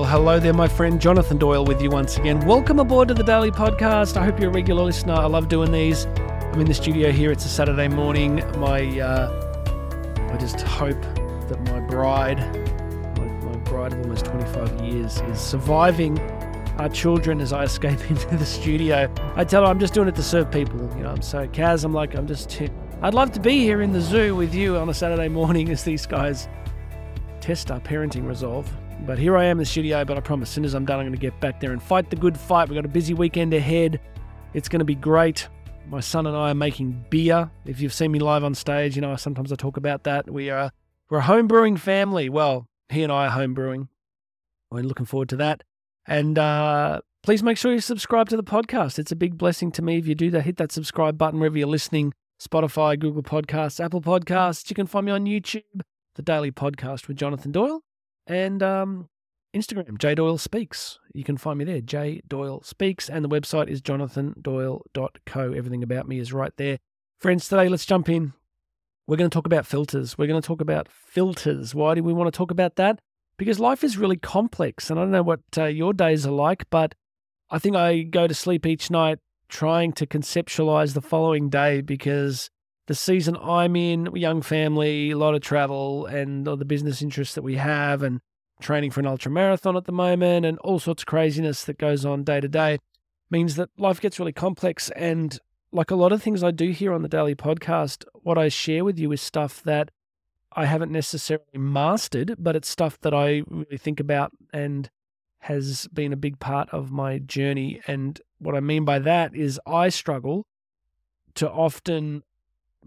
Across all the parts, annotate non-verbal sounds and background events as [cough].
Well, hello there, my friend Jonathan Doyle with you once again. Welcome aboard to the Daily Podcast. I hope you're a regular listener. I love doing these. I'm in the studio here. It's a Saturday morning. My, uh, I just hope that my bride, my, my bride of almost 25 years, is surviving our children as I escape [laughs] into the studio. I tell her I'm just doing it to serve people. You know, I'm so Kaz. I'm like I'm just. I'd love to be here in the zoo with you on a Saturday morning as these guys test our parenting resolve. But here I am in the studio, but I promise, as soon as I'm done, I'm going to get back there and fight the good fight. We've got a busy weekend ahead. It's going to be great. My son and I are making beer. If you've seen me live on stage, you know, sometimes I talk about that. We are, we're a home brewing family. Well, he and I are home brewing. We're looking forward to that. And uh, please make sure you subscribe to the podcast. It's a big blessing to me if you do that. Hit that subscribe button wherever you're listening Spotify, Google Podcasts, Apple Podcasts. You can find me on YouTube, The Daily Podcast with Jonathan Doyle and um, Instagram, J Doyle Speaks. You can find me there, J Doyle Speaks, and the website is jonathandoyle.co. Everything about me is right there. Friends, today let's jump in. We're going to talk about filters. We're going to talk about filters. Why do we want to talk about that? Because life is really complex, and I don't know what uh, your days are like, but I think I go to sleep each night trying to conceptualize the following day because the season I'm in, young family, a lot of travel, and all the business interests that we have, and training for an ultra marathon at the moment, and all sorts of craziness that goes on day to day, means that life gets really complex. And like a lot of things I do here on the daily podcast, what I share with you is stuff that I haven't necessarily mastered, but it's stuff that I really think about and has been a big part of my journey. And what I mean by that is I struggle to often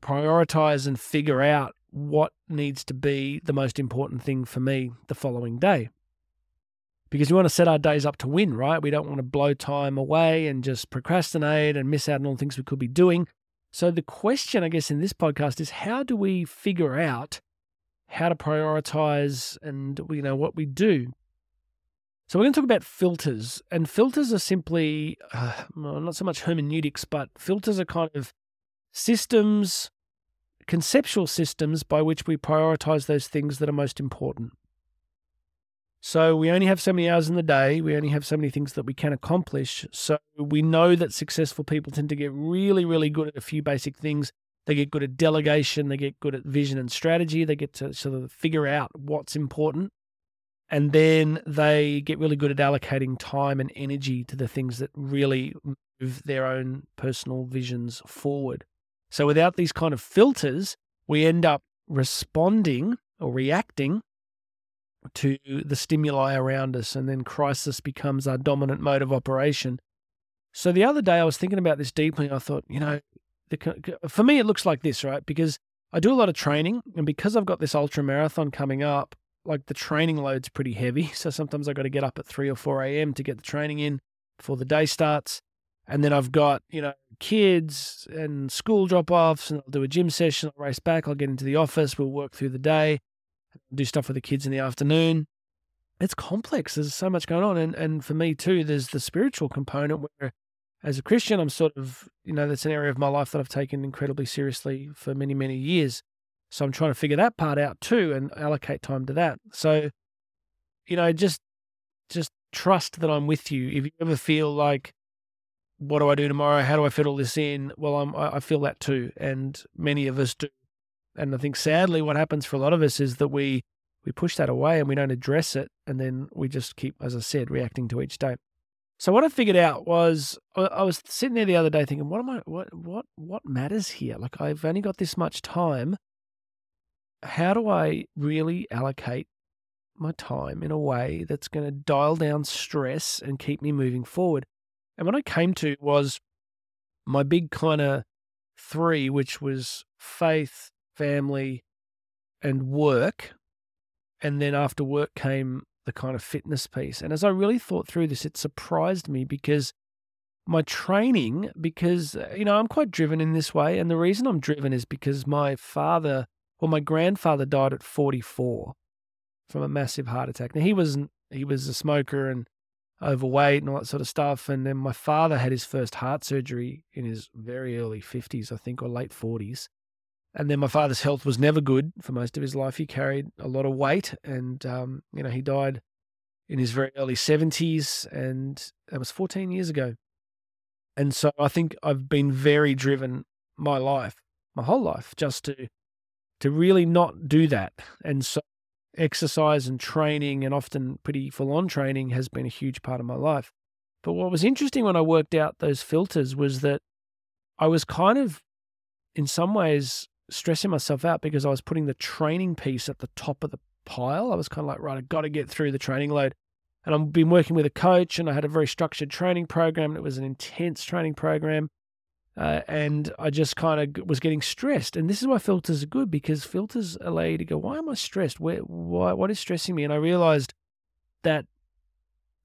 prioritize and figure out what needs to be the most important thing for me the following day. Because we want to set our days up to win, right? We don't want to blow time away and just procrastinate and miss out on all things we could be doing. So, the question, I guess, in this podcast is how do we figure out how to prioritize and, you know, what we do? So, we're going to talk about filters. And filters are simply, uh, not so much hermeneutics, but filters are kind of systems, conceptual systems by which we prioritize those things that are most important. So we only have so many hours in the day. We only have so many things that we can accomplish. So we know that successful people tend to get really, really good at a few basic things. They get good at delegation. They get good at vision and strategy. They get to sort of figure out what's important. And then they get really good at allocating time and energy to the things that really move their own personal visions forward. So without these kind of filters, we end up responding or reacting to the stimuli around us, and then crisis becomes our dominant mode of operation. So the other day, I was thinking about this deeply. I thought, you know, the, for me, it looks like this, right? Because I do a lot of training, and because I've got this ultra marathon coming up, like the training load's pretty heavy. [laughs] So sometimes I got to get up at 3 or 4 a.m. to get the training in before the day starts. And then I've got, you know, kids and school drop offs, and I'll do a gym session, I'll race back, I'll get into the office, we'll work through the day, do stuff with the kids in the afternoon. It's complex. There's so much going on. And and for me too, there's the spiritual component where as a Christian, I'm sort of, you know, that's an area of my life that I've taken incredibly seriously for many, many years. So I'm trying to figure that part out too and allocate time to that. So, you know, just just trust that I'm with you. If you ever feel like what do I do tomorrow? How do I fit all this in? Well, I'm, I feel that too, and many of us do. And I think sadly, what happens for a lot of us is that we we push that away and we don't address it, and then we just keep, as I said, reacting to each day. So what I figured out was I was sitting there the other day thinking, what am I? What what what matters here? Like I've only got this much time. How do I really allocate my time in a way that's going to dial down stress and keep me moving forward? And what I came to was my big kind of three, which was faith, family, and work. And then after work came the kind of fitness piece. And as I really thought through this, it surprised me because my training, because, uh, you know, I'm quite driven in this way. And the reason I'm driven is because my father, well, my grandfather died at 44 from a massive heart attack. Now, he wasn't, he was a smoker and overweight and all that sort of stuff. And then my father had his first heart surgery in his very early 50s, I think, or late 40s. And then my father's health was never good for most of his life. He carried a lot of weight and, um, you know, he died in his very early 70s, and that was 14 years ago. And so I think I've been very driven my life, my whole life, just to to really not do that. And so exercise and training and often pretty full on training has been a huge part of my life. But what was interesting when I worked out those filters was that I was kind of in some ways stressing myself out because I was putting the training piece at the top of the pile. I was kind of like, right, I've got to get through the training load. And I've been working with a coach and I had a very structured training program. It was an intense training program. Uh, and I just kind of was getting stressed. And this is why filters are good because filters allow you to go, why am I stressed? Where, why, what is stressing me? And I realized that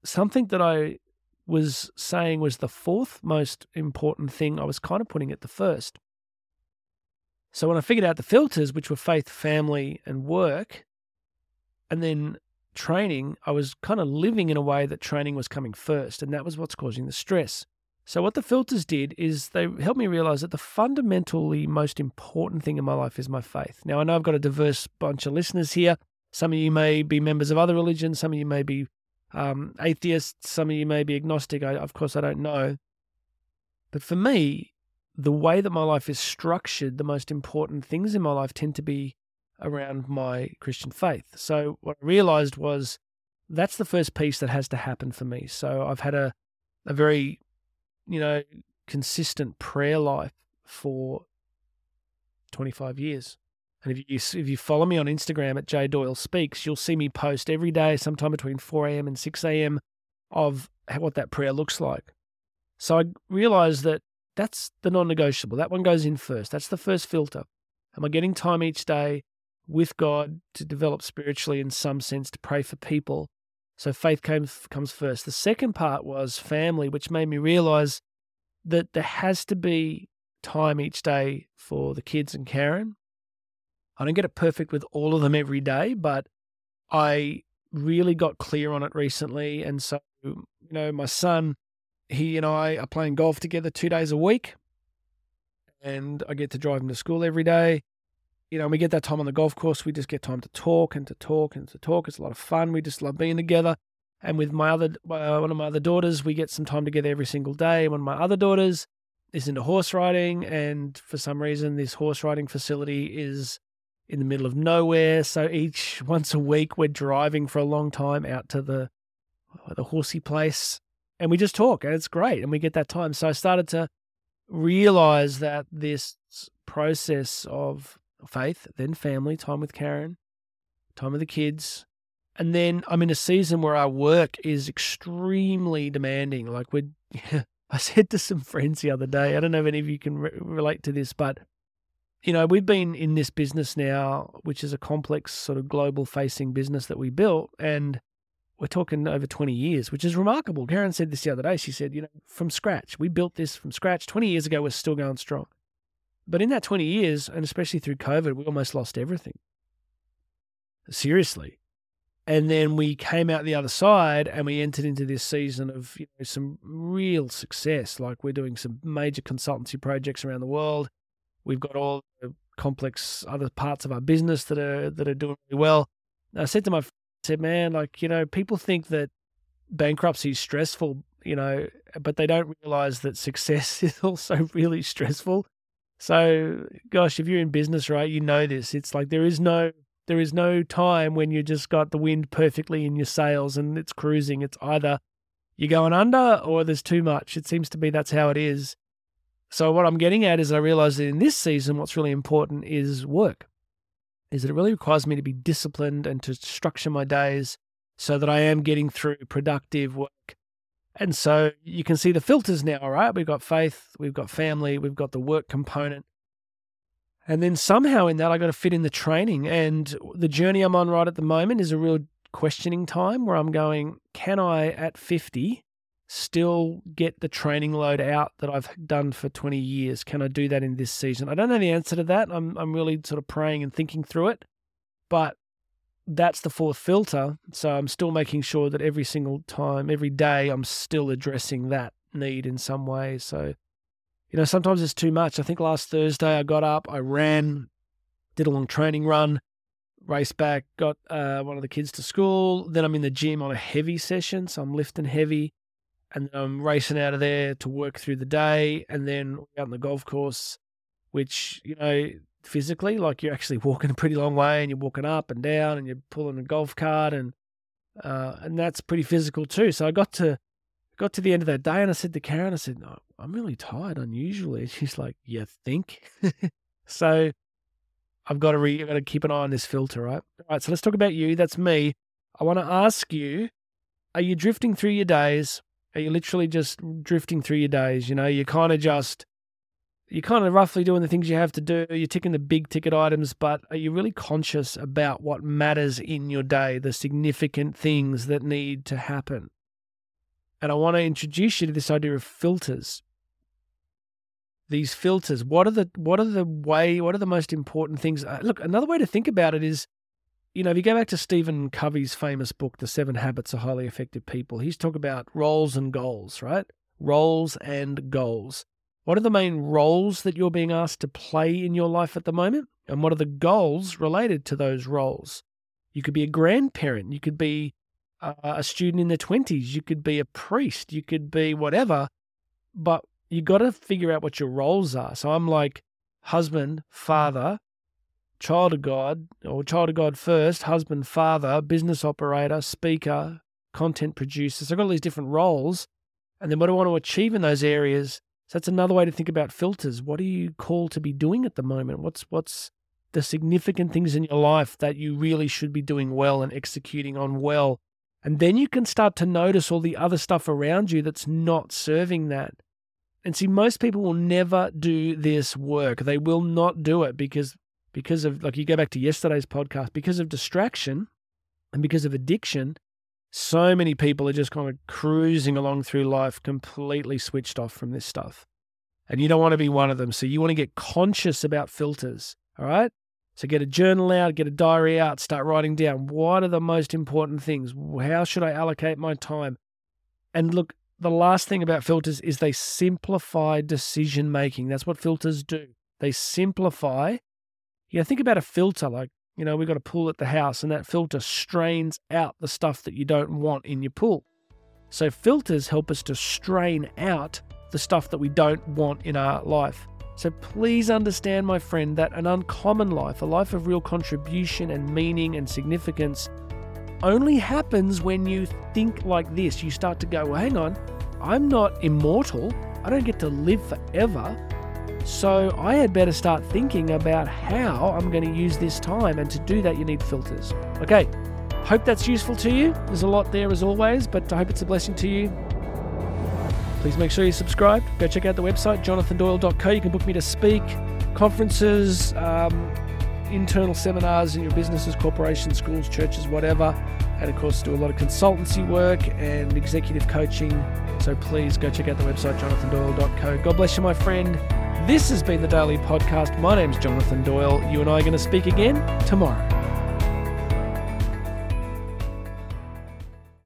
something that I was saying was the fourth most important thing, I was kind of putting it the first. So when I figured out the filters, which were faith, family, and work, and then training, I was kind of living in a way that training was coming first, and that was what's causing the stress. So what the filters did is they helped me realize that the fundamentally most important thing in my life is my faith. Now I know I've got a diverse bunch of listeners here. Some of you may be members of other religions, some of you may be um, atheists, some of you may be agnostic. I, of course, I don't know. But for me, the way that my life is structured, the most important things in my life tend to be around my Christian faith. So what I realized was that's the first piece that has to happen for me. So I've had a a very, you know, consistent prayer life for 25 years. And if you if you follow me on Instagram at J Doyle Speaks, you'll see me post every day, sometime between 4 a.m. and 6 a.m. of what that prayer looks like. So I realized that that's the non-negotiable. That one goes in first. That's the first filter. Am I getting time each day with God to develop spiritually in some sense to pray for people? So faith came, comes first. The second part was family, which made me realize that there has to be time each day for the kids and Karen. I don't get it perfect with all of them every day, but I really got clear on it recently. And so, you know, my son he and I are playing golf together two days a week, and I get to drive him to school every day. You know, we get that time on the golf course. We just get time to talk and to talk and to talk. It's a lot of fun. We just love being together. And with my other uh, one of my other daughters, we get some time together every single day. One of my other daughters is into horse riding, and for some reason, this horse riding facility is in the middle of nowhere. So each [laughs] once a week, we're driving for a long time out to the the horsey place and we just talk and it's great and we get that time. So I started to realize that this process of faith, then family, time with Karen, time with the kids, and then I'm in a season where our work is extremely demanding. Like we [laughs] I said to some friends the other day, I don't know if any of you can re- relate to this, but you know, we've been in this business now, which is a complex sort of global facing business that we built. And we're talking over 20 years, which is remarkable. Karen said this the other day. She said, you know, from scratch, we built this from scratch. 20 years ago, we're still going strong. But in that 20 years, and especially through COVID, we almost lost everything. Seriously. And then we came out the other side and we entered into this season of you know, some real success. Like we're doing some major consultancy projects around the world. We've got all the complex other parts of our business that are that are doing really well. I said to my friend, I said, man, like, you know, people think that bankruptcy is stressful, you know, but they don't realize that success [laughs] is also really stressful. So, gosh, if you're in business, right, you know this. It's like there is no there is no time when you just got the wind perfectly in your sails and it's cruising. It's either you're going under or there's too much. It seems to be that's how it is. So what I'm getting at is I realize that in this season, what's really important is work is that it really requires me to be disciplined and to structure my days so that I am getting through productive work. And so you can see the filters now, all right? We've got faith, we've got family, we've got the work component. And then somehow in that, I got to fit in the training. And the journey I'm on right at the moment is a real questioning time where I'm going, can I at 50 still get the training load out that I've done for 20 years? Can I do that in this season? I don't know the answer to that. I'm, I'm really sort of praying and thinking through it. But that's the fourth filter. So I'm still making sure that every single time, every day, I'm still addressing that need in some way. So, you know, sometimes it's too much. I think last Thursday I got up, I ran, did a long training run, raced back, got uh, one of the kids to school. Then I'm in the gym on a heavy session, so I'm lifting heavy, and I'm racing out of there to work through the day, and then out on the golf course, which you know physically, like you're actually walking a pretty long way, and you're walking up and down, and you're pulling a golf cart, and uh, and that's pretty physical too. So I got to got to the end of that day, and I said to Karen, I said, no, I'm really tired unusually. [laughs] And she's like, You think? [laughs] so I've got to re- I've got to keep an eye on this filter, right? All right. So let's talk about you. That's me. I want to ask you: Are you drifting through your days? Are you literally just drifting through your days? You know, you're kind of just you're kind of roughly doing the things you have to do. You're ticking the big ticket items, but are you really conscious about what matters in your day, the significant things that need to happen? And I want to introduce you to this idea of filters these filters what are the what are the way what are the most important things uh, look another way to think about it is you know if you go back to stephen covey's famous book the seven habits of highly effective people he's talking about roles and goals right roles and goals what are the main roles that you're being asked to play in your life at the moment and what are the goals related to those roles you could be a grandparent you could be uh, a student in their 20s you could be a priest you could be whatever but you got to figure out what your roles are. So I'm like husband, father, child of God, or child of God first, husband, father, business operator, speaker, content producer. So I've got all these different roles. And then what I want to achieve in those areas? So that's another way to think about filters. What are you called to be doing at the moment? What's what's the significant things in your life that you really should be doing well and executing on well? And then you can start to notice all the other stuff around you that's not serving that. And see, most people will never do this work. They will not do it because because of like you go back to yesterday's podcast, because of distraction and because of addiction, so many people are just kind of cruising along through life completely switched off from this stuff. And you don't want to be one of them. So you want to get conscious about filters. All right. So get a journal out, get a diary out, start writing down what are the most important things? How should I allocate my time? And look, the last thing about filters is they simplify decision making. That's what filters do. They simplify. Know, think about a filter like, you know, we've got a pool at the house and that filter strains out the stuff that you don't want in your pool. So filters help us to strain out the stuff that we don't want in our life. So please understand, my friend, that an uncommon life, a life of real contribution and meaning and significance, only happens when you think like this. You start to go, well, hang on, I'm not immortal. I don't get to live forever. So I had better start thinking about how I'm going to use this time. And to do that, you need filters. Okay, hope that's useful to you. There's a lot there as always, but I hope it's a blessing to you. Please make sure you subscribe. Go check out the website, jonathandoyle.co. You can book me to speak, conferences, um, internal seminars in your businesses, corporations, schools, churches, whatever. And of course, do a lot of consultancy work and executive coaching. So please go check out the website, jonathandoyle.co. God bless you, my friend. This has been the Daily Podcast. My name's Jonathan Doyle. You and I are going to speak again tomorrow.